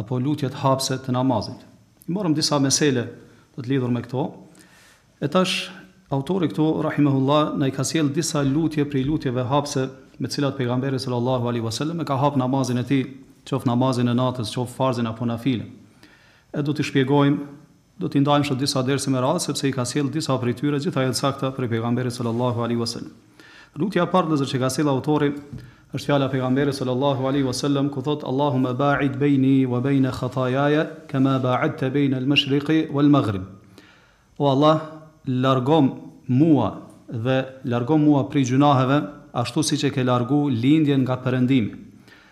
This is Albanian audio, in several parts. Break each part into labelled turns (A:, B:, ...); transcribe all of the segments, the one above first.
A: apo lutjet hapëse të namazit. I morëm disa mesele të lidhur me këto, e tash autori këtu rahimehullah na i ka sjellë disa lutje prej lutjeve hapëse me të cilat pejgamberi sallallahu alejhi ve sellem e ka hapë namazin e tij, qoftë namazin e natës, qoftë farzin apo nafilen. E do t'i shpjegojmë Do t'i ndajmë sot disa derse me radhë sepse i ka sjellë disa prej tyre gjitha janë t'sakta prej Pejgamberit sallallahu alejhi wa sellem. Lutja e parë vëllezër që ka sjellë autori është fjala e Pejgamberit sallallahu alejhi wa sellem ku thotë Allahumma ba'id bejni wa bejne khatayaja kama ba'adte bejne al-mashriqi wal-maghrib. O Allah, largom mua dhe largom mua prej gjynaheve ashtu siç e ke largu lindjen nga perëndimi.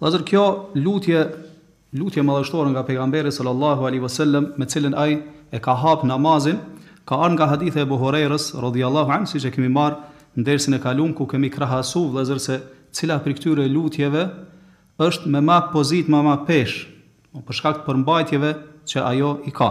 A: Vëllazër, kjo lutje, lutje madhështore nga pejgamberi sallallahu alaihi wasallam, me cilën ai e ka hap namazin, ka ardhur nga hadithi i Ebu Hurejrës radhiyallahu anhu, siç e kemi marrë në dersin e kalun ku kemi krahasu vëllazër se cila prej këtyre lutjeve është me ma pozit, me ma peshë, për shkak të përmbajtjeve që ajo i ka.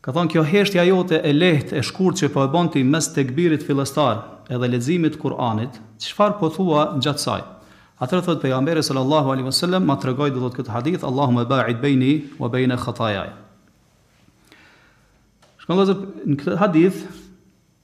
A: Ka thonë kjo heshtja jote e lehtë e shkurt që po e bën ti mes tekbirit fillestar edhe leximit të Kur'anit, çfarë po thua gjatë saj? Atëherë thotë Pejgamberi sallallahu alejhi ve selem ma tregoi do thotë këtë hadith Allahume ba'id bejni wa bejne khatajaj. Shikoni vëllazër në këtë hadith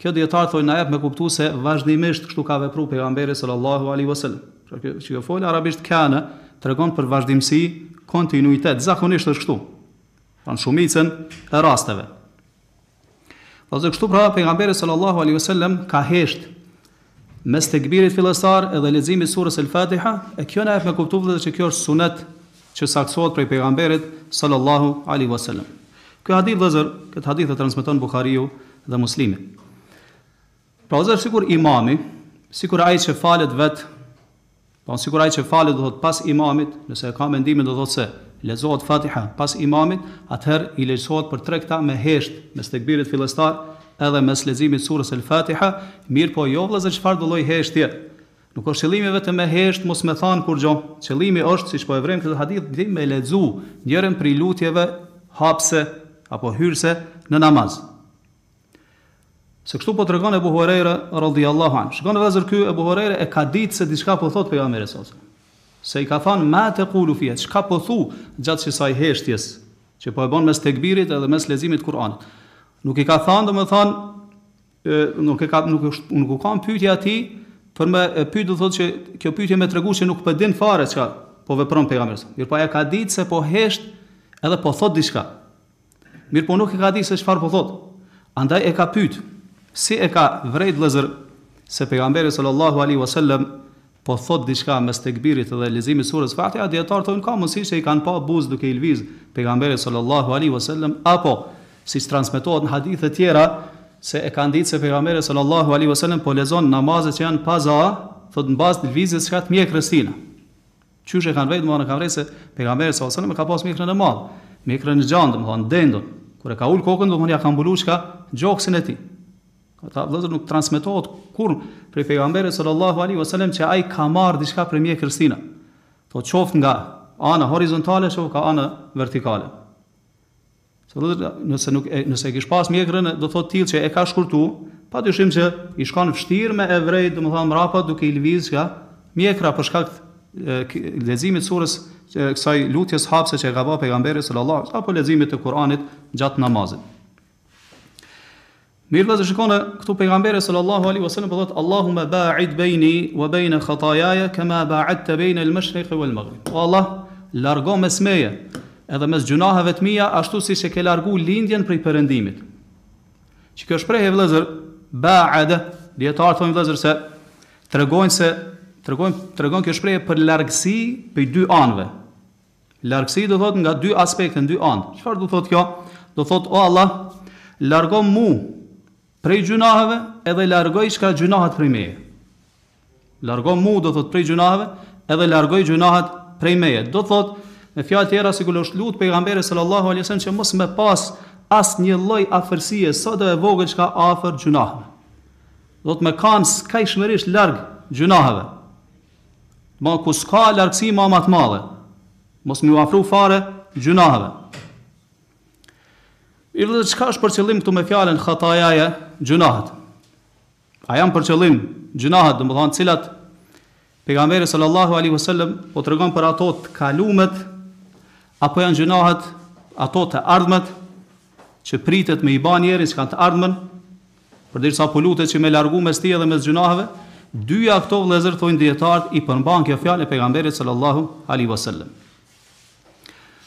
A: Kjo dijetarët thonë na jep me kuptu se vazhdimisht kështu ka vepru pejgamberi sallallahu alejhi ve selem. Pra kjo fjala arabisht kane tregon për vazhdimësi, kontinuitet, zakonisht është kështu. Pra në shumicën e rasteve. Pasi kështu pra pejgamberi sallallahu alejhi ve selem ka hesht Mes tekbirit fillestar edhe leximit surës El Fatiha, e kjo na jep me kuptu vëllezër që kjo është sunet që saktësohet prej Pejgamberit Sallallahu alejhi ua selem. Ky hadith vëllezër, këtë hadith e transmeton Buhariu dhe Muslimi. Pra vëllezër sikur imami, sikur ai që falet vetë Pra sikur ai që falet do thotë pas imamit, nëse e ka mendimin do thotë se lexohet Fatiha pas imamit, atëherë i ligjësohet për tre këta me hesht, mes tekbirit fillestar edhe mes leximit të surës El Fatiha, mirëpo jo vëllezër çfarëdo lloj heshtje, nuk është qëllimi vetëm me hesht mos me thanë kurgjo, qëllimi është siç po e vrejmë n'këtë hadith me lexu njërën prej lutjeve hapëse apo hyrëse në namaz. Se kështu po tregon Ebu Hurajra radhiyallahu anhu. Shikoni vëllezër ky Ebu Hurajra e ka ditë se diçka po thotë pejgamberi. Se i ka thënë ma te kulu fiha, çka po thu gjatë kësaj heshtjes që po e bën mes tekbirit edhe mes leximit të Kur'anit. Nuk i ka thënë domethënë nuk e ka nuk është nuk u kan pyetja atij për me e pyet do thotë që kjo pyetje me tregu se nuk po din fare çka po vepron pejgamberi. Mirpo ai ka ditë se po hesht edhe po thot diçka. Mirëpo nuk e ka ditë se çfarë po thotë. Andaj e ka pyet, Si e ka vrejt vëllezër se Pejgamberi sallallahu alejhi ua sellem po thotë diçka mes tekbirit dhe leximit të surës Fatiha, dijetarët thonë ka mundësi që i kanë pa buzë duke i lviz Pejgamberit sallallahu alejhi ua sellem apo siç transmetohet në hadithe tjera se e kanë ditë se Pejgamberi sallallahu alejhi ua sellem po lexon namazet që janë paza, thotë në bazë të lvizjes çka të mjekrës tina. Qysh e kanë vrejt, domethënë e kanë vrejt se Pejgamberi sallallahu alejhi ve sellem e ka pas mjekrën e madhe, mjekrën e gjan, domethënë dendun, kur e ka ul kokën domethënë ja ka mbulu çka, gjoksin e tij. Andaj vëllezër nuk transmetohet kurr prej Pejgamberit sallallahu alejhi ve sellem që ai ka marr diçka prej mjekrës tina. Thotë qoftë nga ana horizontale, qoftë nga ana vertikale. Se do të nëse nuk e nëse e kish pas mjekrën do thotë tillë që e ka shkurtu, pa dyshim që ish kon vështirë me e vrejt domethonë mrapa duke i lëviz ka mjekra për shkak të leximit surës që kësaj lutjes hapse që e ka ba pejgamberi sallallahu apo leximit të Kur'anit gjatë namazit. Mirë vëllezër shikone këtu pejgamberi sallallahu alaihi wasallam po thotë Allahumma ba'id bejni wa bejne khatayaja kama ba'adte bejne el mashriqi wal maghrib. O Allah, largo mes meje edhe mes gjunaheve të mia ashtu siç e ke largu lindjen prej perëndimit. Që kjo shprehje vëllezër ba'ada dijetarët thonë vëllezër se tregojnë se tregon tregon kjo shprehje për largësi prej dy anëve. Largësi do thotë nga dy aspekte, në dy anë. Çfarë do thotë kjo? Do thotë, O Allah, largo mu prej gjynaheve edhe largoj çka gjynahet prej meje. Largo mu do thotë prej gjynaheve edhe largoj gjynahet prej meje. Do thotë, Me fjalë tjera sikur është lut pejgamberi sallallahu alaihi wasallam që mos me pas asnjë lloj afërsie sado e vogël çka afër gjunahëve. Do të me kanë skajshmërisht larg gjunahëve. Ma ku s'ka largësi ma ma të madhe mos m'iu afru fare gjynaheve Mirë vëllezër çka është për qëllim këtu me fjalën khatayaja gjynahet A janë për qëllim gjynahet domethanë të cilat pejgamberi sallallahu alaihi wasallam po tregon për ato të kalumet apo janë gjynahet ato të ardhmet që pritet me i ba njeri që kanë të ardhmen, përderisa po lutet që me largu mes tije dhe mes gjynaheve, dyja këto vëllezër thonë dijetarët i përmban kjo fjalë e pejgamberit sallallahu alaihi wasallam.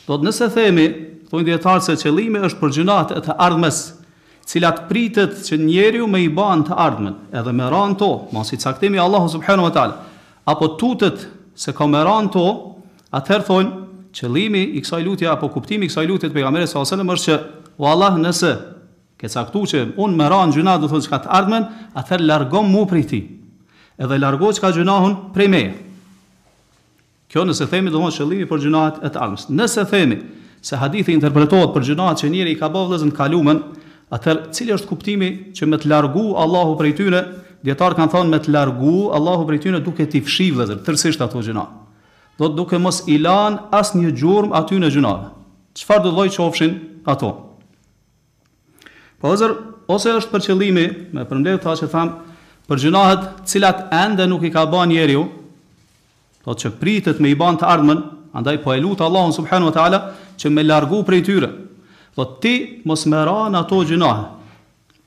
A: Do të nëse themi, thonë dijetarët se qëllimi është për gjynahet e të ardhmes, cilat pritet që njeriu me i banë të ardhmen, edhe me ra në to, masi caktimi Allahut subhanu wa ta'ala, apo tutet se ka me ra në to, Atëherë thonë, qëllimi i kësaj lutje apo kuptimi i kësaj lutje të Pejgamberit sallallahu alejhi wasallam është që, O Allah, nëse ke caktuar që unë me ra në gjynah, do të thotë çka të ardhmen, atëherë largo mua prej tij. Edhe largo çka gjynahun prej meje. Kjo nëse themi do të thotë qëllimi për gjynahet e të ardhmes. Nëse themi se hadithi interpretohet për gjynahet që njeri i ka ba vëllezër të kalumen, atëherë cili është kuptimi që me të largu Allahu prej tyre, dijetarët kanë thënë me të largu Allahu prej tyre duke t'i fshi vëllezër, tërësisht ato gjyna. Do thotë duke mos i lanë asnjë gjurmë atyne gjynave, çfarëdo lloj qofshin ato. Pra vëllezër, ose është për qëllimi me përmbledh këta që thamë, për gjynahet të cilat ende nuk i ka ba njeriu, do thotë që pritet me i ba në të ardhmen, andaj po e lut Allahun subhanahu wa ta'ala që me largu prej tyre. Do thotë ti mos me ra në ato gjynahe,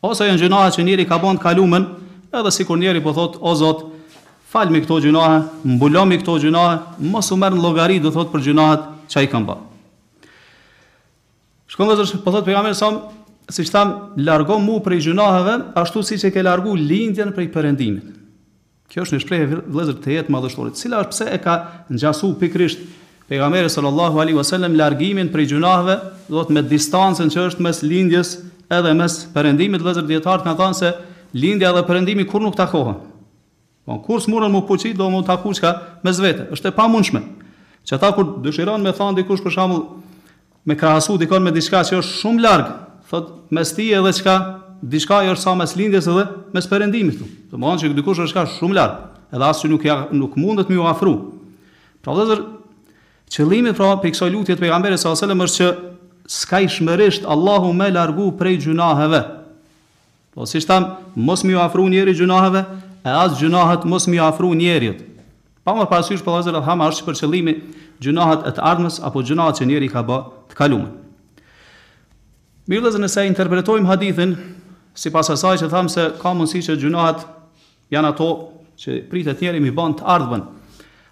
A: Ose janë gjynahe që njeri ka ba n't'kalumen, edhe sikur njeri po thotë, o Zot, fal mi këto gjynahe, mbulo mi këto gjynahe, mos m'merr në llogari, do thotë, për gjynahet që ai i ka ba. Shiko vllezër, po thotë pejgamberi sa, siç tham, largo mu prej gjynaheve, ashtu siç e ke largu lindjen prej perëndimit. Kjo është një shprehje vëllezër tejet madhështore, e cila është pse e ka ngjasu pikërisht Pejgamberi sallallahu alaihi wasallam largimin prej gjynaheve, do thotë me distancën që është mes lindjes edhe mes perëndimit, vëllezër dijetarët kanë thënë se lindja dhe perëndimi kurrë nuk takohen. Po kurrë s'munen m'u puq do m'u taku çka mes vete, është e pamundshme. Qeta kur dëshiron me thënë dikush për shembull Me krahasu dikon me diçka që është shumë larg, thotë, mes tij edhe çka, diçka që është sa mes lindjes dhe mes perëndimit. Domthon që dikush është çka shumë larg, edhe as që nuk ja nuk mundet m'iu afru. Pra vëllezër, qëllimi pra prej kësaj lutje të pejgamberit sallallahu alajhi wasallam është që skajshmërisht Allahu me largu prej gjynaheve. Po siç thamë, mos m'iu afru njeri gjynaheve, e as gjynahet mos m'iu afru njerit. Pa marrë parasysh, po vëllezër, a thamë është për qëllimi gjynahet e të ardhmes apo gjynahet që njeri i ka ba të kalumen. Mirë vëllezër, nëse interpretojmë hadithin sipas asaj që thamë se ka mundësi që gjynahet janë ato që pritet njeri m'i ba n'të ardhmen.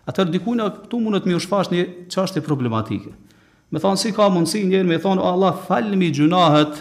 A: Atër dikujna këtu mundet m'iu shfaq një çashtje problematike. Me thanë si ka mundësi njeri me thanë, o Allah, fal mi gjynahet,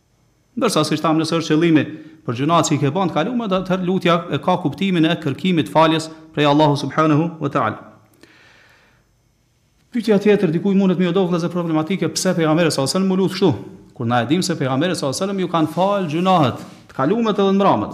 A: Ndërsa siç thamë nëse është qëllimi për gjynahet që i ke ba në të kalume atëherë lutja e ka kuptimin e kërkimit të faljes prej Allahut subhanehu wa ta'ala. Pyetja tjetër dikujt mundet m'iu dok vëllezër problematike pse pejgamberi sallallahu alajhi wasallam u lut kështu kur na e dimë se pejgamberi sallallahu alajhi wasallam iu kanë fal gjynahet të kalumet edhe të mbramet.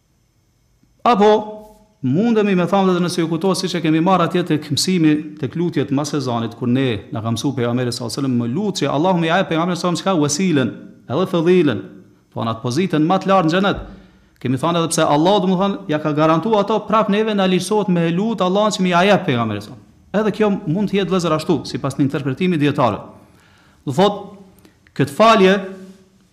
A: Apo, mundemi me thanë edhe nëse ju kujtohet siç e kemi marrë atje tek mësimi, tek lutjet mas ezanit, kur ne, na ka mësu Pejgamberi sallallahu alejhi ve sellem, me lut që Allahu me ia jep Pejgamberit sallallahu alejhi ve sellem çka, wesilen, edhe fedhilen, po në atë pozitën ma të lartë në xhenet, kemi thanë edhe pse Allahu domethënë ja ka garantu ato, prap neve na ligjësohet me e lut Allahun që me ia jep Pejgamberit sallallahu alejhi ve sellem. Edhe kjo mund të jetë vëllezër ashtu, sipas një interpretimi dijetarëve. Do thotë, këtë falje,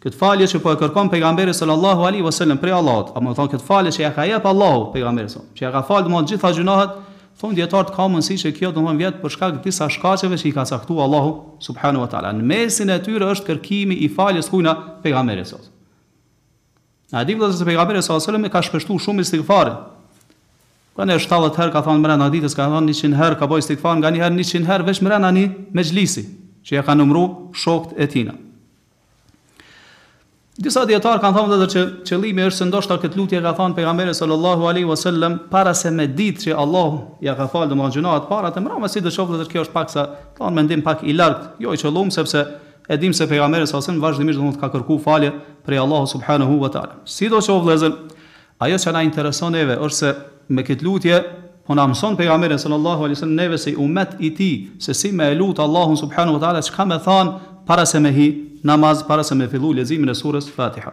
A: Këtë falje që po e kërkon Pejgamberi sallallahu alejhi ve selem prej Allahut, apo me thonë këtë falje që ia ka jep Allahu Pejgamberit sa, që ia ka falë domethënë të gjitha gjynahet, thonë dijetarët ka mundësi që kjo domethënë vjen për shkak të disa shkaqeve që i ka caktuar Allahu subhanahu ve teala. Në mesin e tyre është kërkimi i faljes kujna Pejgamberit sa. A di vëllazë se Pejgamberi sallallahu alejhi ve selem e ka shpeshtuar shumë istighfarin. Ka ni 70 herë ka thënë mbrenda ditës, ka thënë 100 herë ka bo istighfar, nganjëherë 100 herë veç mbrenda një mexhlisi që ja ka numëruar shokët e tina. Disa dietar kanë thënë vëllezër që qëllimi është se ndoshta këtë lutje e ka thënë pejgamberi sallallahu alaihi wasallam para se me ditë që Allahu ja ka falë domethënë gjynahet e para, të mbramet, sidoqoftë vëllezër kjo është pak sa thon mendim pak i largët, jo i qëllum sepse e dimë se pejgamberi sallallahu alaihi wasallam vazhdimisht domethënë ka kërku falje prej Allahu subhanahu wa taala. Sidoqoftë vëllezër, Ajo që na intereson neve është se me këtë lutje po na mëson pejgamberi sallallahu alejhi ve sellem neve si umet i tij se si me e lut Allahun subhanu wa ta'ala çka me thanë para se me hi n'namaz para se me fillu leximin e surës fatiha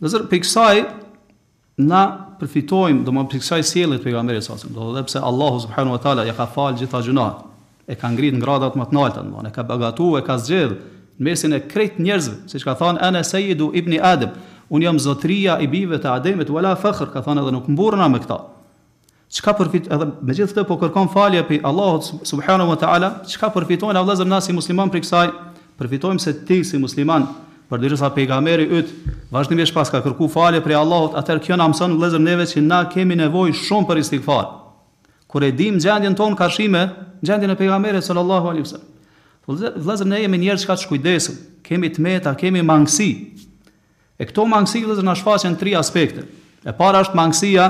A: Vëllezër prej kësaj na përfitojmë domthonë prej kësaj sjelljes të pejgamberit sallallahu alejhi ve sellem do edhe pse Allahu subhanu wa ta'ala ja ka falë gjitha gjunahet e ka ngrit n'gradat më të nalta, domthon e ka begatu, e ka zgjedh n'mesin e krejt njerzve, siç ka than ana seyyidu ibni Adem, unë jam zotria i bijve të Ademit, wala fakhr, ka than edhe nuk mburrna me këta, çka përfit, edhe me gjithë këtë po kërkon falje prej Allahut subhanahu wa ta'ala, çka përfitojmë o vëllezër na si musliman prej kësaj, përfitojmë se ti si musliman, përderisa pejgamberi yt vazhdimisht paska kërku falje prej Allahut, atëherë kjo na mëson vëllezër neve që na kemi nevojë shumë për istigfar, Kur e dimë gjendjen tonë karshi me gjendjen e pejgamberit sallallahu alaihi wasallam. Po vëllazër ne jemi njerëz të shkujdesun, kemi të meta, kemi mangësi. E këto mangësi vëllazër na shfaqen në tri aspekte. E para është mangësia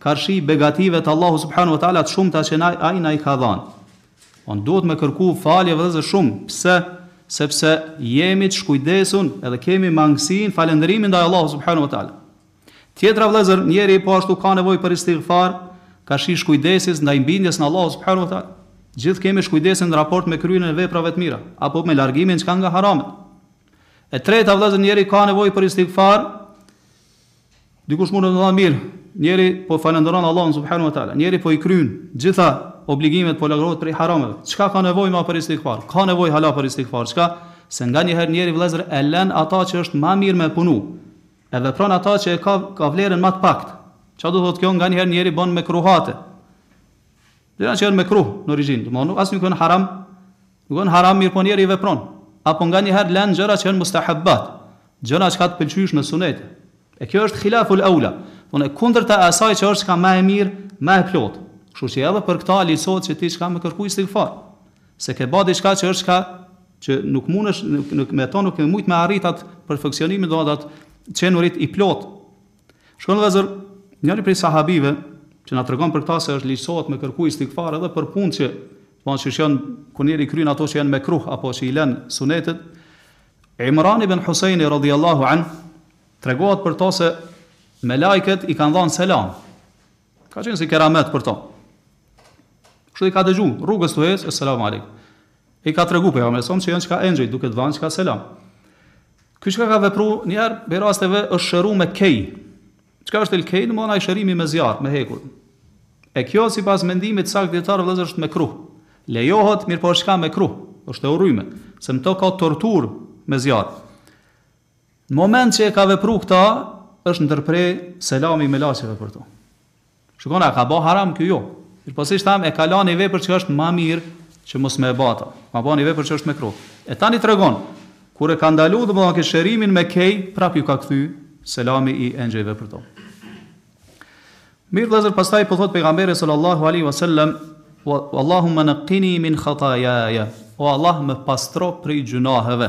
A: karshi begative të Allahu subhanahu wa taala të shumta që na ai na i ka dhënë. Domethonë duhet me kërku falje vëllazër shumë, pse? Sepse jemi të shkujdesun edhe kemi mangësi në falënderimin ndaj Allahu subhanahu wa taala. Tjetra vëllezër, njeri po ashtu ka nevojë për istighfar, karshi shkujdesjes ndaj bindjes në Allahu subhanu wa ta'ala. Gjithë kemi shkujdesje në raport me kryerjen e veprave të mira, apo me largimin çka nga haramet. E treta vëllezër, njeri ka nevojë për istighfar, dikush mund të thotë mirë, njeri po falënderon Allahun subhanu wa ta'ala, njeri po i kryen gjitha obligimet po largohet prej harameve. Çka ka nevojë ma për istighfar? Ka nevojë hala për istighfar, çka? Se nga njëherë njeri vëllezër e lën ata që është ma mirë me punu, E vepron ata që e ka ka vlerën ma të paktë. Çka do thotë kjo nganjëherë njeri bon mekruhate. Gjëra që janë mekruh në origjinë, domthon nuk asnjë nuk janë haram, nuk janë haram mirëpo njeri i vepron. Apo nganjëherë len gjëra që janë mustahabbat, gjëra çka të pëlqyshme, sunete. E kjo është khilaful aula, domethënë e kundërta e asaj që është çka ma e mirë, ma e plotë. Kshtu që edhe për këta ligjsohet që ti çka me kërku istigfar. Se ke ba diçka që është çka që nuk munesh, domethënë nuk ke mujt me arrit atë perfeksionimin domethënë të qenurit i plotë. Shikoni vëllezër njëri prej sahabive që na tregon për këtë se është ligjsohet me kërku istigfar edhe për punë që po që janë kur njeri kryen ato që janë mekruh apo që i lën sunetet Imran ibn Husejni radhiyallahu anhu tregohet për to se melaiket i kanë dhënë selam. Ka qenë si keramet për to. Kështu i ka dëgju, rrugës tu hec, esselamu alejk. I ka tregu pejgamberi se janë çka engjëj, duke të dhanë çka selam. Ky çka ka vepru, njërit prej rasteve, është shëru me kej. Çka është el kej, domethanë ai shërimi me zjarr, me hekur. E kjo, sipas mendimit të saktë të dijetarëve vllezër është mekruh. Lejohet, mirëpo është çka mekruh, është e urryme. Se në to ka torturë me zjarr. Në moment që e ka vepru këta, është ndërpre selami i melaqeve për to. Shikoni, a ka ba haram kjo? Jo. Mirëpo siç thamë, e ka la një vepër që është ma mirë që mos me e ba ata. E ka ba një vepër që është mekruh. E tani tregon, kur e ka ndalu domethënë këtë shërimin me kej, prap iu ka kthy selami i engjëjve për to. Mirë vëllezër pastaj po thotë pejgamberi sallallahu alaihi wa sallam, Allahumma nekkini min khatajaja, o Allah më pastro prej gjynaheve.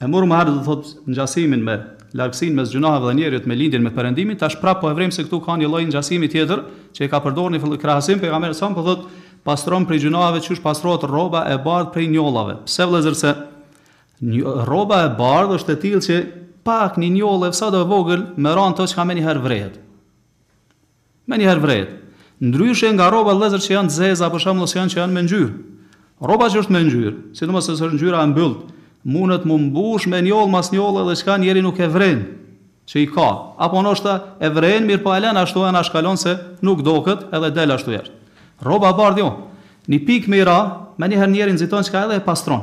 A: E morëm më herët do të thotë ngjasimin me largësinë mes gjynaheve dhe njeriut me lindjen me perëndimin, tash prapë po e vrejmë se këtu ka një lloj ngjasimi tjetër që e ka përdorur një krahasim pejgamberi sa po thotë pastron prej gjynaheve qysh pastrohet rroba e bardhë prej njollave. Pse vëllezër se rroba e bardhë është e tillë që pak një njollë sado e vogël me ra në to çka menjëherë vrehet. Menjëherë vrehet. Ndryshe nga rrobat vëllezër që janë të zeza për shembull ose janë që janë me ngjyrë. Rroba që është me ngjyrë, sidomos nëse është ngjyra e mbylltë, mundet mu mbush me njollë mas njolle dhe çka njeri nuk e vren që i ka, apo ndoshta e vren mirëpo e len ashtu e anashkalon se nuk doket edhe del ashtu jashtë. Rroba e bardhë jo. Ni pikë me i ra, menjëherë njeri nxiton çka edhe e pastron.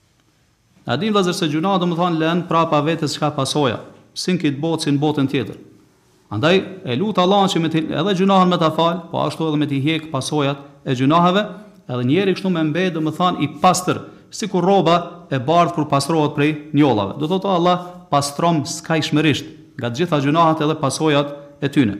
A: A e dini vëllezër se gjynahet domethanë lënë prapa vetes çka pasoja, si në këtë botë si në botën tjetër. Andaj e lut Allahun që me të edhe gjynahën me ta fal, po ashtu edhe me t'i hjek pasojat e gjynaheve, edhe njeri kështu me mbet domethanë i pastër, sikur rroba e bardhë kur pastrohet prej njollave. Do thotë o Allah pastrom skajshmërisht nga të gjitha gjynahet edhe pasojat e tyne.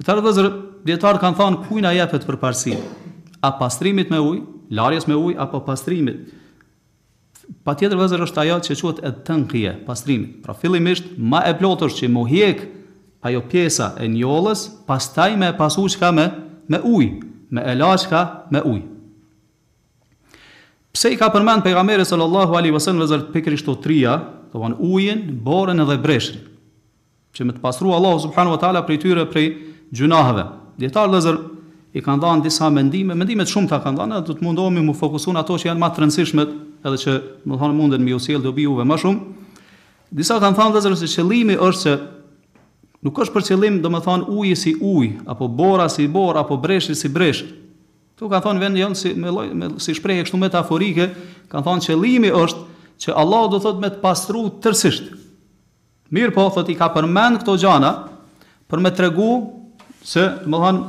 A: Atëherë vëllezër, dietarët kanë thënë kujna i jepet përparësi, a pastrimit me ujë, larjes me ujë apo pastrimit? Patjetër vëllezër është ajo që quhet et-tenkije, pastrimi. Pra fillimisht ma e plotë është që m'u hjek ajo pjesa e njollës, pastaj me pasu çka me ujë, me e la çka me ujë. Pse i ka përmend pejgamberi sallallahu alaihi wasallam vëllezër pikërisht kto tria, domthon ujin, borën edhe breshrin. Që me të pastru Allahu subhanu wa ta'ala prej tyre prej gjynaheve. Dijetarët vëllezër i kanë dhanë disa mendime, mendime të shumta kanë dhanë, e do të mundohemi m'u fokusu në ato që janë ma të rëndësishmet, edhe që domethonë munden me ju sjellë dobi juve ma shumë. Disa kanë thanë vëllezër se qëllimi është se nuk është për qëllim domethonë uji si ujë, apo bora si bora, apo breshi si breshi. Kto kanë thonë vetëm janë si, një lloj, me, si shprehje kështu metaforike, kanë thonë qëlimi është që Allah do thotë me të pastru tërsisht. Mirëpo, thotë i ka përmend këto gjana për me tregu se, domethënë,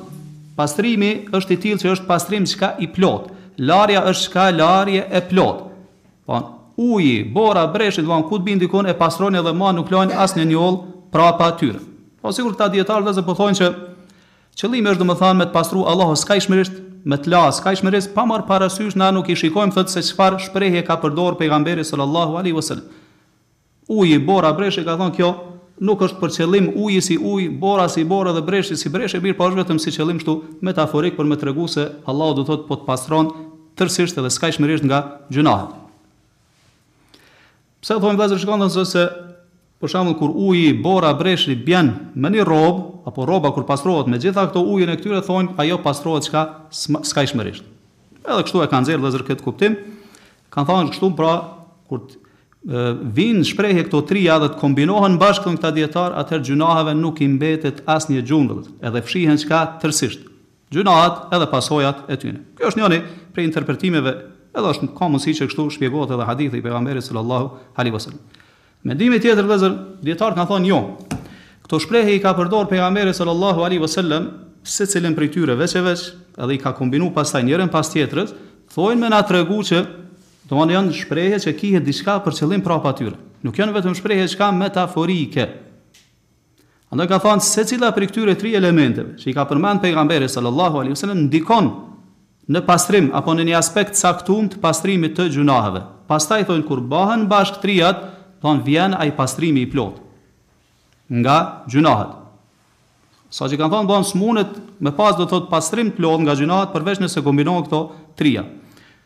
A: pastrimi është i tillë që është pastrim çka i plotë. Larja është çka larje e plotë. Po, uji, bora, breshi, domethënë ku të bijnë dikun e pastrojnë edhe ma nuk lajnë asnjë njollë prapa tyre. Po sikur këta dijetarë vëllezër po thonë që qëllimi është domethënë me të pastru Allahu skajshmërisht me të la skajshmërisht pa marr parasysh na nuk i shikojmë thotë se çfarë shprehje ka përdorur pejgamberi sallallahu alaihi wasallam. Uji, bora, breshi ka thënë kjo nuk është për qëllim, uji si ujë, bora si borë dhe breshi si breshi, mirëpo është vetëm si qëllim kështu metaforik për me tregu se Allahu do të thotë po të pastron tërësisht dhe skajshmërisht nga gjynahet. Pse thonë vëllezër shikoni se për shembull kur uji, bora, breshi bjen mbi një rrobë, apo rroba kur pastrohet me gjithë këto ujin e këtyre thonë ajo pastrohet çka skajshmërisht. Edhe kështu e kanë nxjerrë vëllezër këtë kuptim. Kanë thënë kështu pra kur të vijnë n'shprehje këto trija dhe të kombinohen bashkë thon këta dijetarë, atëherë gjynaheve nuk i mbetet asnjë gjurmë, edhe fshihen çka tërësisht. Gjynahat edhe pasojat e tyre. Kjo është njëri prej interpretimeve, edhe është ka mundësi që kështu shpjegohet edhe hadithi i pejgamberit sallallahu alaihi wasallam. Mendimi tjetër vëllezër, dietarët kanë thënë jo. Këto shprehje i ka përdorë Pejgamberi sallallahu alejhi ve sellem secilën prej tyre veç e veç, edhe i ka kombinu pastaj njërën pas tjetrës, thonë me na tregu që, domthonë janë shprehje që kihet diçka për qëllim prapa tyre. Nuk janë vetëm shprehje çka metaforike. Andaj ka thënë secila prej këtyre tri elementeve që i ka përmend pejgamberi sallallahu alaihi wasallam ndikon në pastrim apo në një aspekt të caktum të pastrimit të gjynaheve. Pastaj thonë kur bëhen bashkë trijat, thonë vjen ai pastrimi i plotë nga gjynahet. Saqë kanë thonë vëllezër s'munet me pas do të thotë pastrim të plotë nga gjynahet përveç nëse kombinohen këto tria.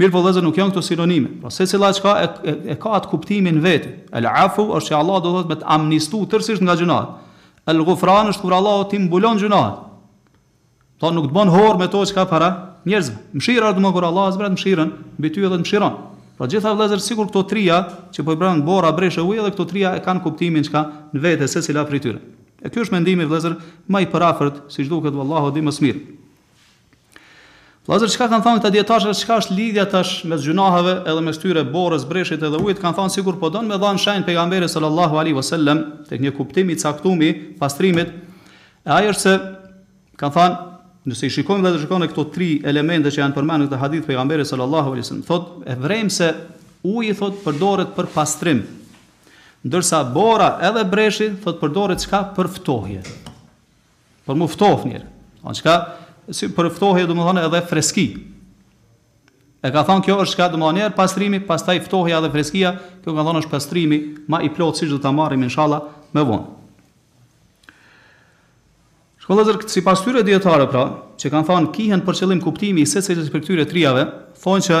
A: Mirëpo vëllezër nuk janë këto sinonime. Pra secila çka e e ka atë kuptimin e vet. El afu është që Allahu do të thotë me të amnistu tërësisht nga gjynat. El gufran është kur Allahu t'i mbulon gjynat. Pra nuk të bën horr me to çka para njerëzve. Mëshira është domosdoshmë kur Allahu zbret mëshirën mbi ty edhe të mëshiron. Pra të gjitha vëllezër sikur këto tria që po i përmend bora breshëri uji edhe këto tria e kanë kuptimin çka në vete secila prej tyre. E ky është mendimi vëllezër më i përafërt, siç duket e Allahu di më së miri. Vëllezër çka kanë thënë këta dijetarë se çka është lidhja tash mes gjynaheve edhe mes tyre borës, breshit edhe ujit, kanë thënë sikur po don me dhanë shenjë pejgamberi sallallahu alaihi wasallam tek një kuptim i caktuar i pastrimit. E ai është se kanë thënë nëse i shikojmë vëllazër shikoni këto tri elemente që janë përmendur në këtë hadith të pejgamberit sallallahu alaihi wasallam thotë e vërejmë se uji thotë përdoret për pastrim. Ndërsa bora edhe breshi thotë përdoret çka për ftohje. Për mu ftohë njeri. E çka, si për ftohje domethënë edhe freski. E kanë thonë kjo është çka domethënë njëherë pastrimi, pastaj ftohja edhe freskia, kjo kanë thonë është pastrimi ma i plotë, siç do ta marrim inshallah më vonë. Shikoni vëllezër, sipas këtyre dijetarëve pra, që kanë thonë kihen për qëllim kuptimi i secilës prej këtyre triave, thonë që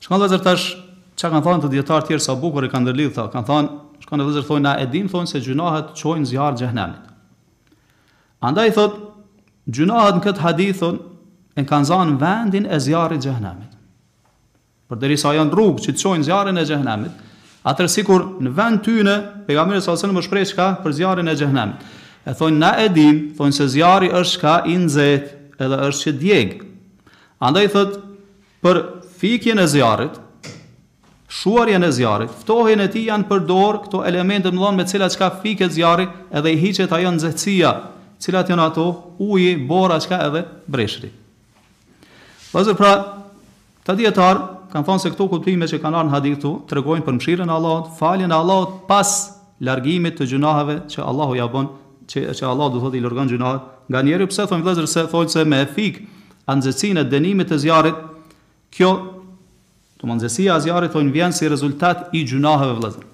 A: Shikoni vëllezër tash, çka kanë thonë këta dijetarët tjerë sa bukur e kanë ndërlidhë, tha, kanë thonë, shikoni vëllezër thonë, na e dimë, thonë se gjynahet çojnë n'zjarr të xhehenemit. Andaj, thotë, gjynahet në këtë hadith, thonë, e kanë zanë vendin e zjarrit të xhehenemit. Përderisa janë rrugë që të çojnë n'zjarrin e xhehenemit, atëherë sikur në vend të tyne, pejgamberi sallallahu alaihi wasallam u shpreh çka për zjarrin e xhehenemit. E thonë, na e dimë, thonë se zjarri është çka i nxehtë, edhe është që djegë. Andaj thotë për fikjen e zjarrit, shuarjen e zjarrit, ftohjen e tij janë përdorë këto elementë të mëdha me të cilat çka fiket zjarri edhe i hiqet ajo nxehtësia, cilat janë ato, uji, bora çka edhe breshri. Vëllezër pra, këta dijetarë kanë thënë se këto kuptime që kanë ardhur në hadith këtu tregojnë për mëshirën e Allahut, faljen e Allahut pas largimit të gjunaheve që Allahu ja bën, që që Allahu do thotë i largon gjunat nga njeriu, pse thonë vëllezër se thonë se me e fik A nxehtësinë e denimit të zjarrit, kjo, domthonë nxehtësia e zjarrit thonë vjen si rezultat i gjynaheve vëllezër,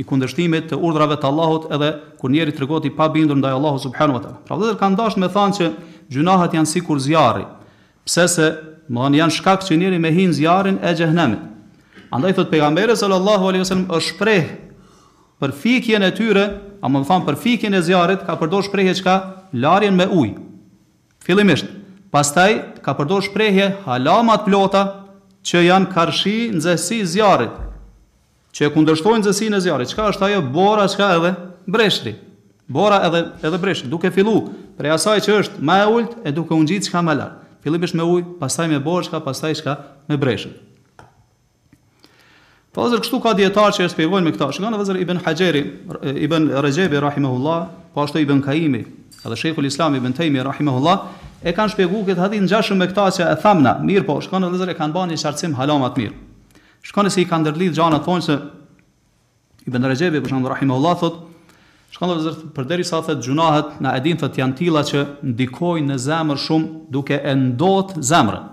A: i kundërshtimit të urdhrave të Allahut edhe kur njeri tregohet i pabindur ndaj Allahut subhanahu wa ta'ala. Pra vëllezër kanë dashtë me thanë që gjynahet janë sikur zjarri, pse se, domthonë janë shkak që njeri me hi në zjarrin e xhehenemit. Andaj thot pejgamberi sallallahu alaihi wasallam është shpreh për fikjen e tyre, domethënë për fikjen e zjarrit ka përdor shprehje çka larjen me ujë. Fillimisht, pastaj ka përdorë shprehje alamet të plota që janë karshi nxehtësisë zjarrit, që e kundërshtojnë nxehtësinë e zjarrit, çka është ajo bora çka edhe breshri, bora edhe edhe breshri, duke fillu prej asaj që është më e ulët e duke u ngjitë çka më lart, fillimisht me ujë, pastaj me borë çka, pastaj çka, me breshër. Vëllezër kështu ka dijetarë që e shpjegojnë me këta. Shikoni vëllezër Ibn Haxheri, Ibn Rexhebi, rahimehullah, po ashtu Ibn Kajimi, edhe Shejhul Islam, Ibn Tejmije, Rahimehullah, e kanë shpjegu këtë hadith ngjashëm me këta që e thamë na. Mirëpo, shikoni vëllezër e kanë ba një qartësim alamet mirë. Shikoni se si i kanë ndërlidh gjanat thonë se Ibn Rexhebi, për shembull Rahimehullah, thotë, shikoni vëllezër përderisa thotë gjynahet na e dimë thotë janë të tilla që ndikojnë në zemër shumë duke e ndot zemrën.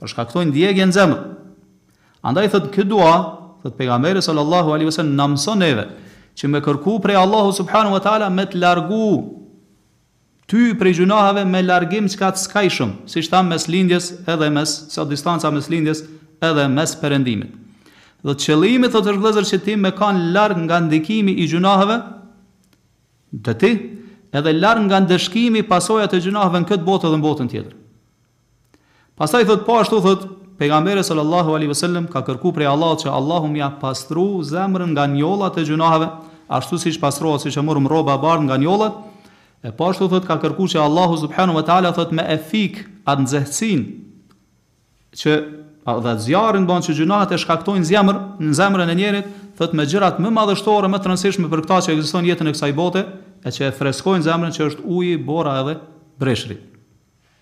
A: Po shkaktojnë djegie në zemër. Andaj thotë kjo dua, thotë pejgamberi sallallahu alaihi wasallam na mëson neve që me kërku prej Allahu subhanahu wa taala me të largu ty prej gjynaheve me largim çka të skajshëm, siç thamë mes lindjes edhe mes, sa distanca mes lindjes edhe mes perëndimit. Dhe qëllimi thotë është vëllezër që ti me kanë larg nga ndikimi i gjynaheve, dhe ti edhe larg nga ndëshkimi pasojat e gjynaheve në këtë botë dhe në botën tjetër. Pastaj thotë po ashtu thotë Pejgamberi sallallahu alaihi wasallam ka kërku prej Allahut që Allahu me ia pastru zemrën nga njollat e gjynaheve, ashtu siç pastrohet siç e morëm rroba e bardhë nga njollat, e po ashtu thotë ka kërku që Allahu subhanahu wa taala thotë me e fik atë nxehtësinë që dhe zjarrin dmth që gjynahet e shkaktojnë zemër në zemrën e njerit, thotë me gjërat më madhështore, më të rëndësishme për këta që ekzistojnë jetën e kësaj bote, e që e freskojnë zemrën që është uji, bora edhe breshri.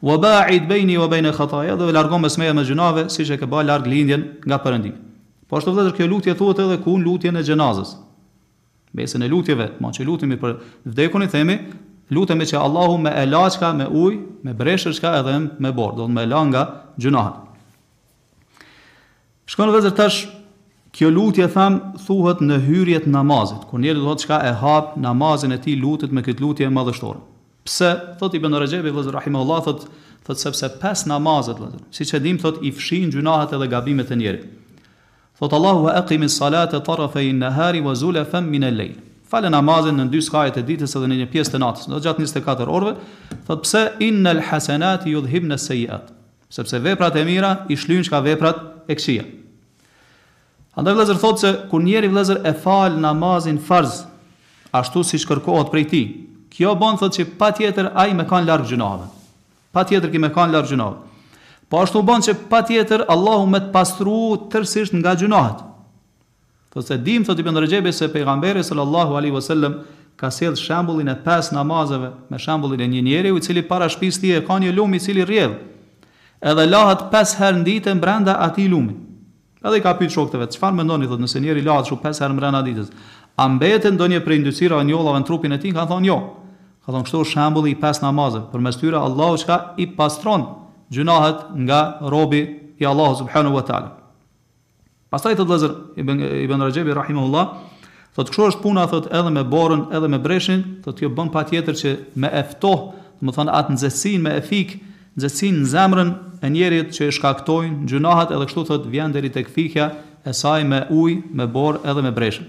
A: Wa ba'id bejni wa bejne khataya dhe largo mes meje e gjynaheve siç e ke larg lindjen nga perëndimi. Po ashtu vëllezër kjo lutje thuhet edhe ku në lutjen e xhenazës. Në mesin e lutjeve, na që lutemi për të vdekurin themi lutemi që Allahu me e la çka me ujë, me breshër çka edhe me borë, dmth me e la nga gjynahet. Shikoni vëllezër tash, kjo lutje thamë thuhet në hyrje të namazit, kur njeri dmth çka e hap namazin e tij lutet me këtë lutje madhështore. Pse, thotë Ibn Rexhebi vëllezër rahimehullah, thotë, thotë sepse pesë namazet vëllezër, siç e dimë thotë i fshin gjynahet edhe gabimet e njerit. Thotë Allahu ve ekimi salate tarafejin nehari ve zulefen minel lejl. Fale namazin në dy skajet e ditës edhe në një pjesë të natës, dmth gjatë 24 orëve, thotë pse innel hasenati judhhibne sejjiat. Sepse veprat e mira i shlyjnë çka veprat e këqija. Andaj vëllezër thotë se kur njeri vëllezër e fal namazin farz ashtu siç kërkohet prej tij, kjo bën thotë që patjetër ai me kanë larg gjynaheve. Patjetër ki me kanë larg gjynaheve. Po ashtu bën që patjetër Allahu me të pastru tërësisht nga gjynahet. Thotë se dim thotë Ibn Rexhebi se Pejgamberi sallallahu alejhi ve sellem ka sjellë shembullin e pesë namazeve me shembullin e një njeriu i cili para shpisë tij e ka një lum i cili rrjedh edhe lahet pesë herë ndite mbrenda atij lumi. Edhe i ka pyet shokët e vet, çfarë mendoni thotë nëse njëri lahet kështu pesë herë mbrenda ditës, a mbetet ndonjë prej ndytësirave e njollave në trupin e tij? Kanë thonë jo. Ka thonë kështu është shembulli i pesë namazeve, përmes tyre Allahu çka i pastron gjynahet nga robi i Allahu subhanahu wa taala. Pastaj thot vllezër Ibn Ibn Rexhebi rahimahullah, thot kështu është puna thot edhe me borën, edhe me breshin, thot kjo bën patjetër që me e ftoh, domethon atë nxehtësinë me e fik, nxehtësinë në zemrën e njerit që e shkaktojnë gjynahet edhe kështu thot vjen deri tek fikja e saj me ujë, me borë edhe me breshën.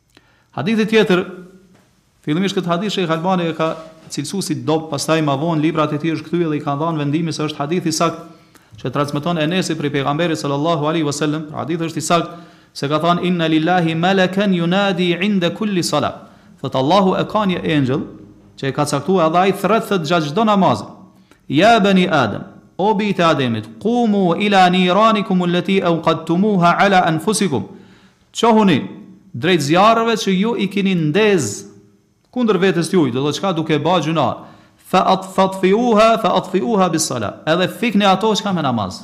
A: Hadithi tjetër, fillimisht këtë hadith Shejh Albani e ka cilësuar si daif, pastaj më vonë në librat e tij është kthyer dhe i ka dhënë vendimin se është hadith i saktë, që transmeton Enesi prej pejgamberit sallallahu alaihi wasallam, pra hadithi është i saktë se ka thënë inna lillahi malakan yunadi inda kulli sala. Thot Allahu e ka një engjëll që e ka caktuar edhe ai thret thot gjatë çdo namazi. Ya bani Adam, o bijt e Ademit, qumu ila niranikum allati awqadtumuha ala anfusikum. Çohuni drejt zjarreve që ju i kini ndez kundër vetes juj, do të thotë çka duke ba gjynah, fa atf atfiuha fa atfiuha bis sala, edhe fikni ato çka me namaz,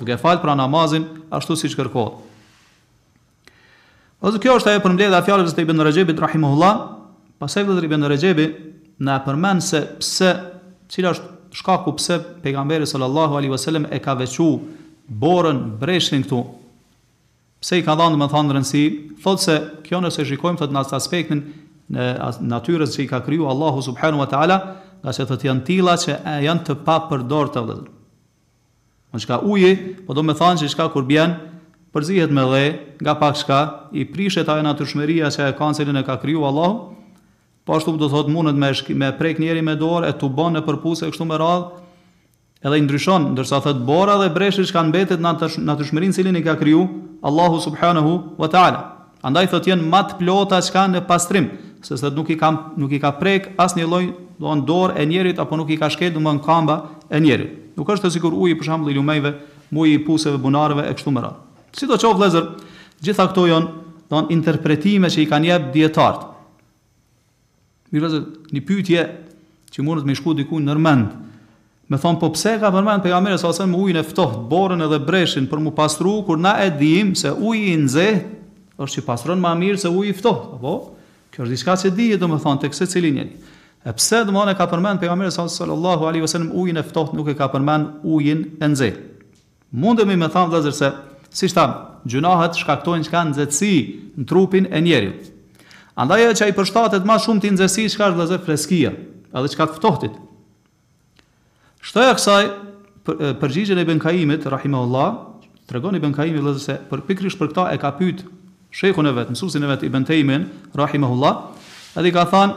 A: duke fal pra namazin ashtu siç kërkohet. Ose kjo është ajo përmbledhja e fjalës së Ibn Rexhebit rahimahullah, pastaj vllezër Ibn Rexhebi na përmend se pse, cila është shkaku pse pejgamberi sallallahu alaihi wasallam e ka veçu borën breshnin këtu. Pse i ka dhënë domethënë rëndësi? Thotë se kjo nëse e shikojmë thotë në as në aspektin e natyrës që i ka kriju Allahu subhanu wa ta'ala, ngaqë thotë janë të tilla që janë të papërdorta vëllezër. Me çka uji, po do me thanë që çka kur bjen, përzihet me dhe, nga pak çka, i prishet ajo natyrshmeria që e ka në cilin e ka kriju Allahu, po ashtu do thotë mundet me, me prek njeri me dorë, e tubon nëpër puse, kështu me radhë, Edhe i ndryshon, ndërsa thotë bora dhe breshri çka mbetet në atë natyrshmëri në cilën i ka kriju Allahu subhanehu wa ta'ala. Andaj thotë janë ma të plota çka në pastrim, se thotë nuk i ka nuk i ka prek asnjë lloj domthon dorë e njerit apo nuk i ka shkel domthon kamba e njerit. Nuk është sikur uji për shembull i lumejve, uji i puseve, bunarëve e kështu me radhë. Sidoqoftë vëllezër, gjitha këto janë domthon interpretime që i kanë jep dijetarët. Mirë vllezër, një pytje që mundët me i shku dikuj nërmend. Me thonë, po pse e ka përmend pejgamberi sallallahu alaihi wasallam ujin e ftoht, borën edhe breshin për mu pastru, kur na e dim se uji i nxeht, është që pastron ma mirë se uji i ftoht. Apo? Kjo është diçka që dihet, domethënë, tek secili njeri. E pse domethënë e ka përmend pejgamberi sallallahu alaihi wasallam ujin e ftoht nuk e ka përmend ujin e nxeht. Mundemi me thanë vëllezër se, siç thamë, gjynahet shkaktojnë çka nxehtësi në trupin e njeriut. Andaj ajo që i përshtatet ma shumti nxehtësisë çka është vëllezër freskia, edhe çka të ftohtit. Shtoja kësaj përgjigjen e Ibn Kaimit rahimehullah, tregon Ibn Kaimi vëllezër se për pikërisht për këta e ka pyet shejhun e vet, mësuesin e vet Ibn Tejmin rahimehullah, edhe i ka thanë,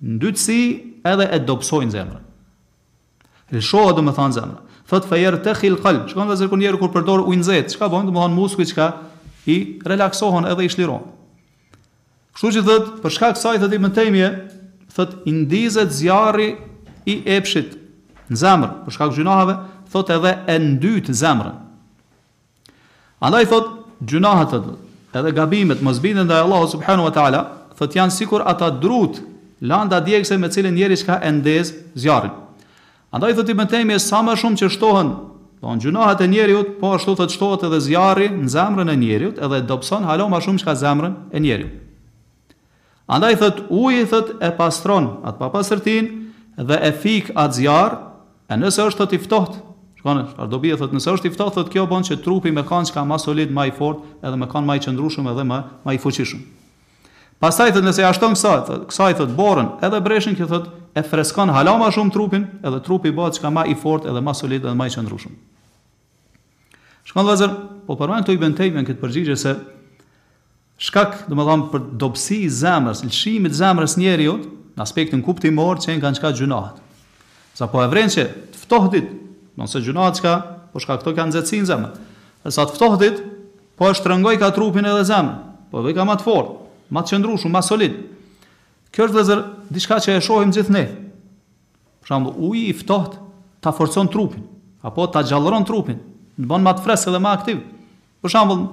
A: Ndytësi edhe e dobësojnë zemrën. Lëshohet domethanë zemra. Thot fe jertekhil kalb. Shikoni vëllezër kur njeri kur përdor ujë t'nxehtë, çka bon? Domethanë muskujt çka i relaksohen edhe i shliron. Kështu që thot, për shkak të kësaj thot Ibn Tejmije, thot i ndizet zjarri i epshit në zemër, për shkak të gjynaheve, thot edhe e ndyt zemrën. Andaj thotë, gjynahet, thotë, edhe gabimet, mosbindjet ndaj Allahut subhanahu wa ta'ala, thotë janë sikur ata drut, landa djegëse me të cilën njeri çka e ndez zjarrin. Andaj thotë Ibn Tejmije, sa ma shumë që shtohen, domthonë gjynahët e njeriut, po ashtu thotë shtohet edhe zjarri në zemrën e njeriut edhe e dobëson hala ma shumë çka zemrën e njeriut. Andaj thotë uji thotë e pastron atë papastërtinë dhe e fikë atë zjarr, e nëse është thotë i ftohtë, shikoni çfarë dobie thotë, nëse është i ftohtë thotë kjo bon që trupi me kanë çka ma solid, ma i fortë edhe me kanë ma i qëndrueshëm edhe ma ma i fuqishëm. Pastaj thotë nëse ia shton kësaj thotë, kësaj thotë borën edhe breshin kjo thotë e freskon hala ma shumë trupin edhe trupi bohet çka ma i fortë edhe ma solid edhe ma i qëndrueshëm. Shikoni vëllezër, po përmend këtu Ibn Tejmije në këtë përgjigje se shkak, domethanë, për dobësi t'zemrës, lëshimit t'zemrës s'njeriut, në aspektin kuptimor, qenkan çka gjynahet. Tash po e vren që të ftohtit, nëse gjynahet çka, po shkaktojkan nxehtësi në zemrë, atëherë të ftohtit, po e shtrëngojka trupin edhe zemrën, po e bojka ma të fortë, ma të qëndrueshëm, ma solid. Kjo është vëllezër, diçka që e shohim gjithë ne, Për shembull, uji i ftohtë ta forcon trupin, apo ta gjallëron trupin, të bon ma të freskët dhe ma aktiv. Për shembull,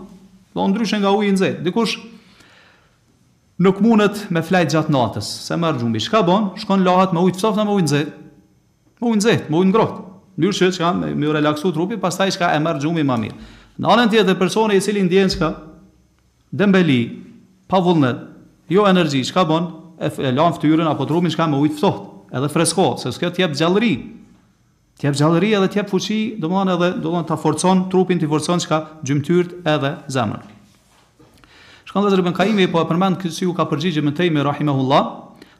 A: do ndryshe nga uji i nxehtë. Dikush nuk mundet me flajt gjatë natës, s'e merr gjumi. Çka bon? Shkon lahet me ujë të ftohtë apo me ujë të nxehtë? Me ujë të nxehtë, me ujë të ngrohtë. Mënyrë që çka me iu relaksu trupi, pastaj çka e merr gjumi ma mirë. Në anën tjetër, personi i cili ndjen çka Dembeli, pa vullnet, jo energji, çka bon? E lan fytyrën apo trupin çka me ujë të ftohtë, edhe freskohet, sepse kjo të jep gjallëri, të jep gjallëri edhe të jep fuqi, domethënë edhe domethënë ta forcon trupin, t'i forcon çka, gjymtyrët edhe zemrën. Shikoni vëllezër Ibën Kaimi po e përmend këtë si iu ka përgjigje Ibën Tejmi rahimehullah,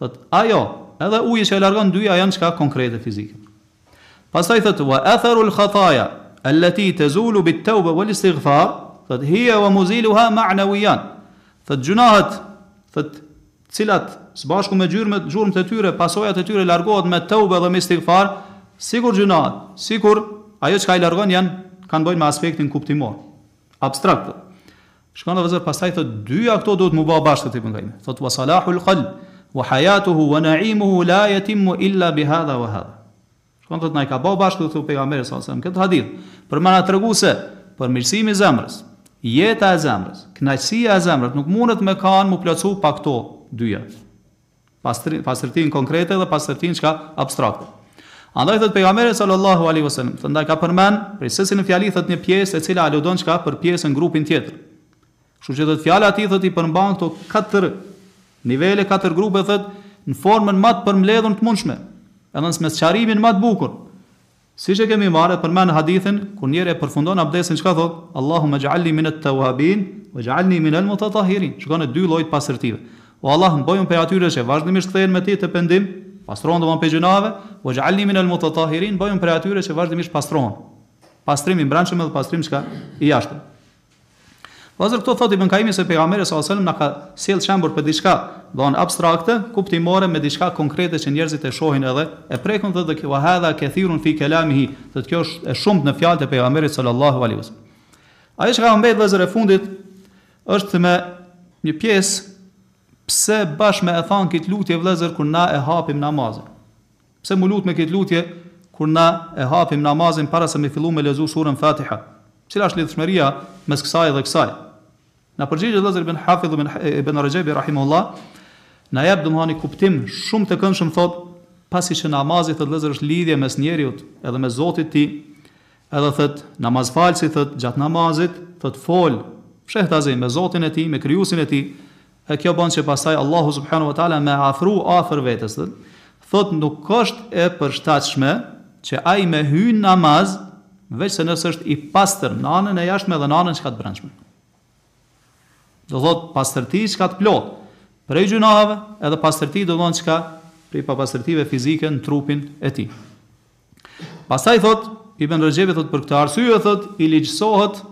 A: Thotë, ajo, edhe uji që e largon dyja janë çka konkrete fizike. Pastaj thotë, wa etheru al-khataya allati tazulu bit-tawba wal-istighfar, thotë, hiya wa muziluha ma'nawiyan. Thotë, gjynahët, thotë, të cilat, së bashku me gjurmët, gjurmët e tyre, pasojat e tyre largohet me tawbe dhe me istighfar, sikur gjynahet, sikur ajo çka i largon janë, kanë bëjnë me aspektin kuptimor, abstrakt. Shikoni vëllezër, pastaj thotë dyja këto duhet mu ba bashkë thotë Ibn Qayyim. Thotë wa salahul qalb wa hayatuhu wa na'imuhu la yatimmu illa bi hadha wa hadha. Shikoni thotë na i ka bo bashkë thotë këtu pejgamberi sallallahu alaihi wasallam këtë hadith për më na tregu se përmirësimi i zemrës, jeta e zemrës, kënaqësia e zemrës nuk mundet me kanë mu plotësu pa këto dyja. pastërtinë konkrete dhe pastërtinë çka abstrakte. Andaj thotë pejgamberi sallallahu alaihi wasallam, thotë ndaj ka përmend prej secilës fjali thotë një pjesë e cila aludon çka për pjesën grupin tjetër. Kështu që thotë fjala e tij thotë i përmban këto katër nivele, katër grupe thotë në formën më të përmbledhur të mundshme, edhe në sqarimin më të bukur. Siç e kemi marrë e përmenë hadithin, kur njeri e përfundon abdesin çka thotë, Allahumme ej'alni minet tawabin wej'alni minel mutatahirin, shikoni dy llojet e pastërtive, O Allah më bëj unë prej atyre që vazhdimisht kthehen te Ty me pendim, pastrohen domthonë prej gjynaheve, wej'alni minel mutatahirin, më bëj unë prej atyre që vazhdimisht pastrohen. Pastrim i brendshëm edhe pastrim çka? I jashtëm. Vëllezër këtu thotë Ibn Kaimi se Pejgamberi sallallahu alajhi wasallam na ka sjellë shembull për diçka, domthonë abstrakte, kuptimore me diçka konkrete që njerëzit e shohin edhe e prekun wa hadha kathirun fi kalamihi, thotë kjo është e shumtë në fjalët e Pejgamberit sallallahu alajhi wasallam. Ajo çka mbet vëllezër e fundit është me një pjesë pse bash me e thanë këtë lutje vëllezër kur na e hapim namazin. Pse mu lutë me këtë lutje kur na e hapim namazin para se me fillu me lexu surën Fatiha? Cila është lidhshmëria mes kësaj dhe kësaj? Na përgjigj vëllezër Ibn Hafidh Ibn Rexhebi Rahimehullah na jep domethënë një kuptim shumë të këndshëm thotë pasi që namazi thotë vëllezër është lidhje mes njeriut edhe me Zotit tij edhe thotë namazfalësi thotë gjatë namazit thotë fol fshehtazi me Zotin e tij me krijuesin e tij E kjo bën që pastaj Allahu subhanahu wa ta'ala me afru afër vetes. Thotë nuk është e përshtatshme që ai me hy në namaz veçse nëse është i pastër në anën e jashtme dhe në anën çka të brendshme. Do thotë pastërti çka të plotë prej gjynaheve edhe pastërti domthonë çka prej papastërtive fizike në trupin e tij. Pastaj thot Ibn Rexhebi thot për këtë arsye thot i ligjësohet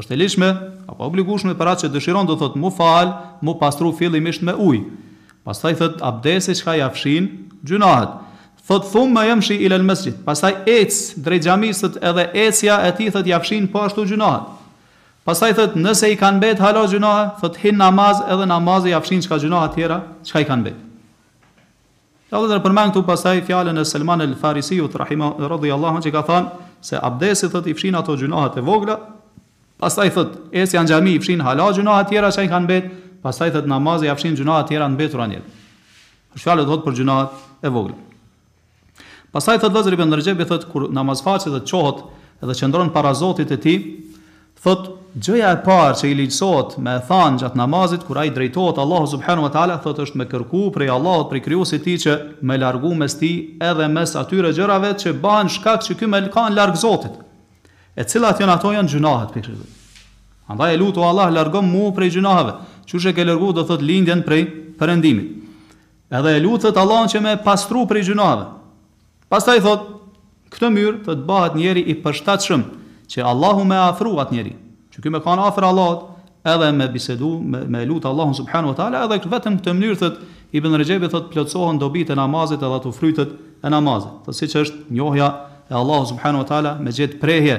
A: është e ligjshme apo obligueshme për atë që dëshiron do thot mu fal, mu pastru fillimisht me ujë. Pastaj thot abdesi çka ia fshin gjynahet. Thot thumme jemshi ilel mesxhid, pastaj ec drejt xhamisë thot edhe ecja e tij thot ia fshin po ashtu gjynahet. Pastaj thot nëse i kanë mbet hala gjynahe, thot hin n'namaz edhe namazi ia fshin çka gjynahe tjera, çka i kanë mbet. Ka vëllezër përmend këtu pastaj fjalën e Selman el Farisiut rahima radhijallâhu anhu që ka thënë se abdesti thotë i fshin ato gjynahet e vogla, pastaj thotë ecja në xhami i fshin hala gjynahet tjera që i kanë mbet, pastaj thotë namazi ja fshin gjynahet tjera të mbetura të tij. Është fjalë do thotë për gjynahet e vogla. Pastaj thotë vëllezër ibn Rexhebi thotë kur namazfalësi thotë çohet dhe qëndron para Zotit të tij, Thotë, Gjëja e parë që i ligjësohet me e thanë gjatë namazit, kur ai drejtohet Allahut subhanahu wa ta'ala, thotë është me kërku prej Allahut, prej Krijuesit të tij që me largu mes tij edhe mes atyre gjërave që bëhen shkak që ky me kan larg Zotit. E cilat janë ato janë gjynahet prej këtyre. Andaj e lut o Allah largom mu prej gjynaheve. Qysh e ke largu do thotë lindjen prej Perëndimit. Edhe e lut Allahun që me pastru prej gjynaheve. Pastaj thotë, Këtë mënyrë do të bëhet njeri i përshtatshëm që Allahu me e afru atë njeri, që ky me kanë afër Allahut edhe me bisedu, me, me lutë Allahun subhanahu wa taala, edhe vetëm këtë mënyrë thotë Ibn Rexhebi thotë plotësohen dobitë e namazit edhe ato frytet e namazit. Thotë siç është njohja e Allahut subhanahu wa taala me gjetë prehje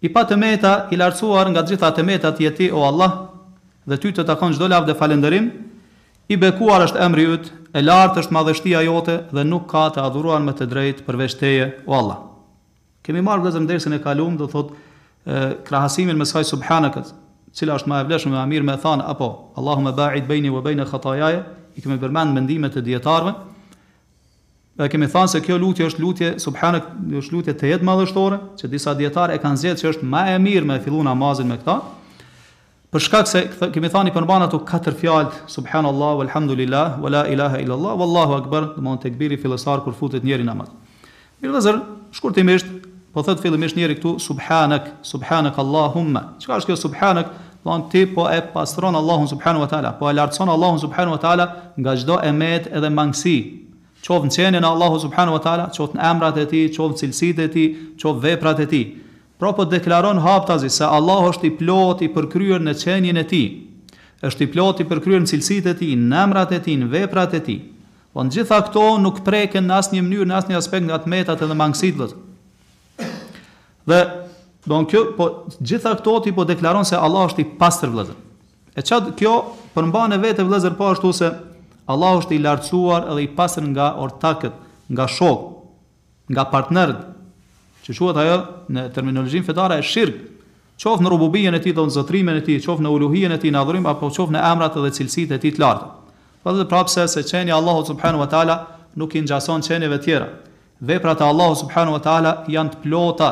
A: I pa të meta, i lartësuar nga të gjitha të metat je Ti, o Allah, dhe Ty të takon çdo lavdë e falënderim, i bekuar është emri Yt, e lartë është madhështia Jote dhe nuk ka të adhuruar me të drejtë përveç Teje, o Allah. Kemi marrë vëllezër në dersin e kaluam, do thotë, krahasimin mes kësaj subhanaka, cila është më e vlefshme, më e mirë me e thanë, apo Allahumma ba'id bejni wa bejne khatayaja, i kemi përmend mendimet e dijetarëve, Dhe kemi thënë se kjo lutje është lutje subhanak është lutje tejet madhështore, që disa dijetarë e kanë zgjedhë që është më e mirë me fillu namazin me këta, për shkak se kemi thënë i përmban ato katër fjalë subhanallahu walhamdulillah wala ilaha illallah wallahu akbar, domethanë tekbiri fillestar kur futet njeri n'namaz. Mirë vëllezër, shkurtimisht, po thotë fillimisht njeri këtu Subhanak, Subhanak Allahumma. Çka është kjo Subhanak? Domethanë ti po e pastron Allahun subhanahu wa taala, po e lartëson Allahun subhanahu wa taala nga çdo e metë edhe mangësi. Qoftë në qenien e Allahut subhanahu wa taala, qoftë në emrat e tij, qoftë në cilësitë e tij, qoftë veprat e tij. Pra po deklaron haptazi se Allahu është i plotë i përkryer në qenien e tij. Është i plotë i përkryer në cilësitë e tij, në emrat e tij, në veprat e tij. Të gjitha këto nuk preken në asnjë mënyrë, në asnjë aspekt nga të metat edhe mangësit vllezër. Dhe domethan kjo, po të gjitha këto ti po deklaron se Allah është i pastër vëllazër. E qat kjo përmban në vete vëllazër po ashtu se Allah është i lartësuar edhe i pastër nga ortakët, nga shokët. nga partnerët, që quhet ajo në terminologjinë fetare shirk, qoftë në rububijjen e Tij do të thotë zotrimin e Tij, qoftë në uluhijjen e Tij në adhurim apo qoftë në emrat dhe cilësitë e Tij të larta. Po pse, se qenia e Allahut subhanahu wa ta'ala nuk i ngjason qenieve të tjera. Veprat e Allahut subhanahu wa ta'ala janë të plota,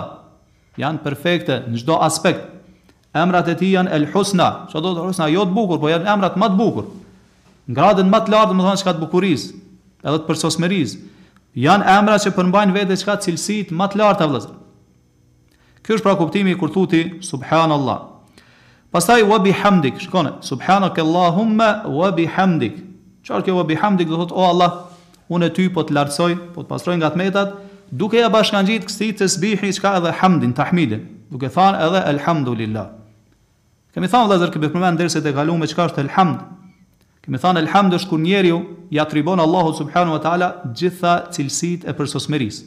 A: janë perfekte në çdo aspekt. Emrat e tij janë El Husna, çka do thotë Husna, jo të bukur, por janë emrat më të bukur, në gradën më të lartë, domethënë çka të bukurisë, edhe të përsosmërisë. Janë emra që përmbajnë në vete çka cilësitë më të larta vëllezër. Ky është pra kuptimi kur thu ti subhanallah. Pastaj wa bihamdik, shikoni, subhanakallahumma wa bihamdik. Çfarë kjo wa bihamdik do thotë o Allah, Unë Ty po të lartësoj, po të pastroj nga t'metat, duke ia bashkangjitë këtij tesbihi çka edhe hamdin, tahmidin, duke thanë edhe Elhamdulillah. Kemi thanë vëllezër, kemi përmend n'derset e kalume çka është Elhamd. Kemi thanë Elhamd është kur njeriu ia atribon Allahut subhanahu wa taala gjitha cilësitë e përsosmërisë.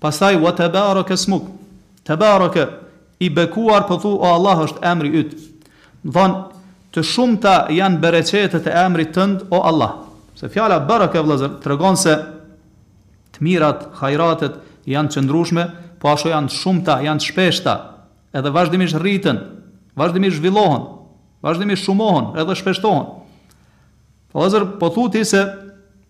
A: Pastaj wa tebarakasmuk, Tebaraka, i bekuar po thu o Allah është emri yt. Do thon të shumta janë bereqetet e emrit tënd o Allah. Se fjala baraka vëllezër tregon se të mirat, hajratet janë të qëndrueshme, po ashtu janë të shumta, janë të shpeshta, edhe vazhdimisht rriten, vazhdimisht zhvillohen, vazhdimisht shumohen edhe shpeshtohen. Vëllezër, po thu ti se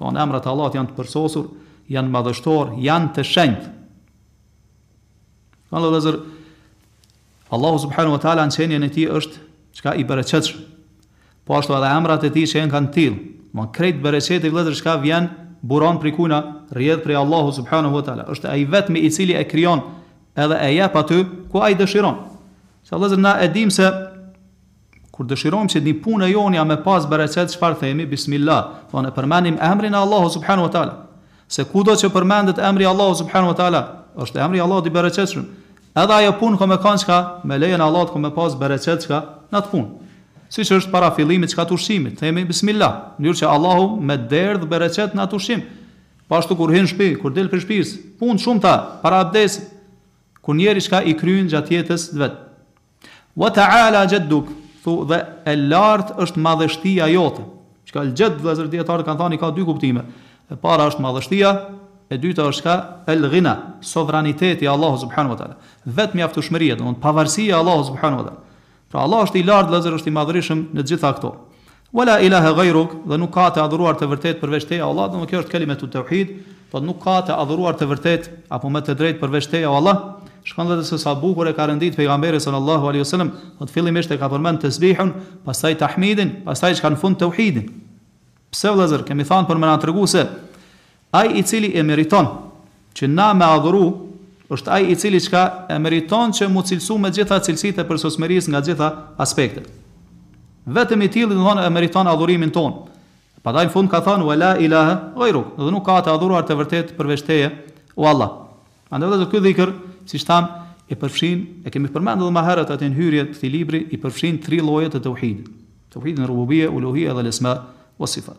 A: Thonë, Emrat e Allahut janë të përsosur, janë madhështorë, janë të shenjtë. Kanë vëllezër, Allahu subhanahu wa taala në qenien e tij është çka i bereqetshëm. Po ashtu edhe emrat e tij kanë me kanë tillë. Po krejt bereqeti vëllezër çka vjen buron prej kujna, rrjedh prej Allahu subhanahu wa taala. Është ai i vetmi i cili e krijon edhe e jep aty ku ai dëshiron. Se vëllezër na e dim se Kur dëshirojmë që një punë e jonja me pas bereqet çfarë themi? Bismillah, domethonë e përmendim emrin e Allahut subhanu e teala. Se kudo që përmendet emri i Allahut subhanu e teala, është emri i Allahut i bereqetshëm. Edhe ajo punë ka me kanë çka? Me lejen e Allahut ka me pas bereqet çka? Në atë punë. Siç është para fillimit çka të ushqimit, themi bismillah, në mënyrë që Allahu me derdhë bereqet në atë ushqim. Po ashtu kur hyn në shtëpi, kur del prej shtëpisë, punë të shumta para abdesit, kur njeri çka i kryen gjatë jetës së vet. Wa ta'ala jadduk, thu dhe e lartë është madhështia jote. Çka el jadd vëllezër dijetarët kanë thënë i ka dy kuptime. E para është madhështia, e dyta është çka el ghina, sovraniteti i Allahut subhanahu wa ta'ala. Vetmjaftueshmëria, domthonë pavarësia e Allahut subhanahu wa ta'ala. Pra Allahu është i lartë vëllezër është i madhërishëm në të gjitha këto. Wa la ilahe ghayruk, dhe nuk ka të adhuruar të vërtetë përveç Teje, o Allah, domethënë kjo është kelimetu tevhid, thotë nuk ka të adhuruar të vërtetë apo me të drejtë përveç Teje, o Allah, shikoni se sa bukur e ka rëndit pejgamberi sallallahu alaihi wasallam, thotë fillimisht e ka përmend tesbihun, pastaj tahmidin, pastaj çka në fund tevhidin. Pse vëllezër, kemi thënë për me na tregu se Ai i cili e meriton që na me adhuru është ai i cili çka e meriton që mu cilësu me gjitha cilësitë e përsosmërisë nga gjitha aspektet. Vetëm i tillë do thonë e meriton adhurimin tonë. Pastaj në fund ka thënë wala ilahe ghayruk, dhe nuk ka të adhuruar të vërtetë përveç teje o Allah. Andaj vëllezër ky dhikr, siç thamë, e përfshin, e kemi përmendur edhe më herët atë në hyrje të këtij libri, i përfshin tri lloje të tauhidit. Tauhidin rububie, uluhie dhe el esma wa sifat.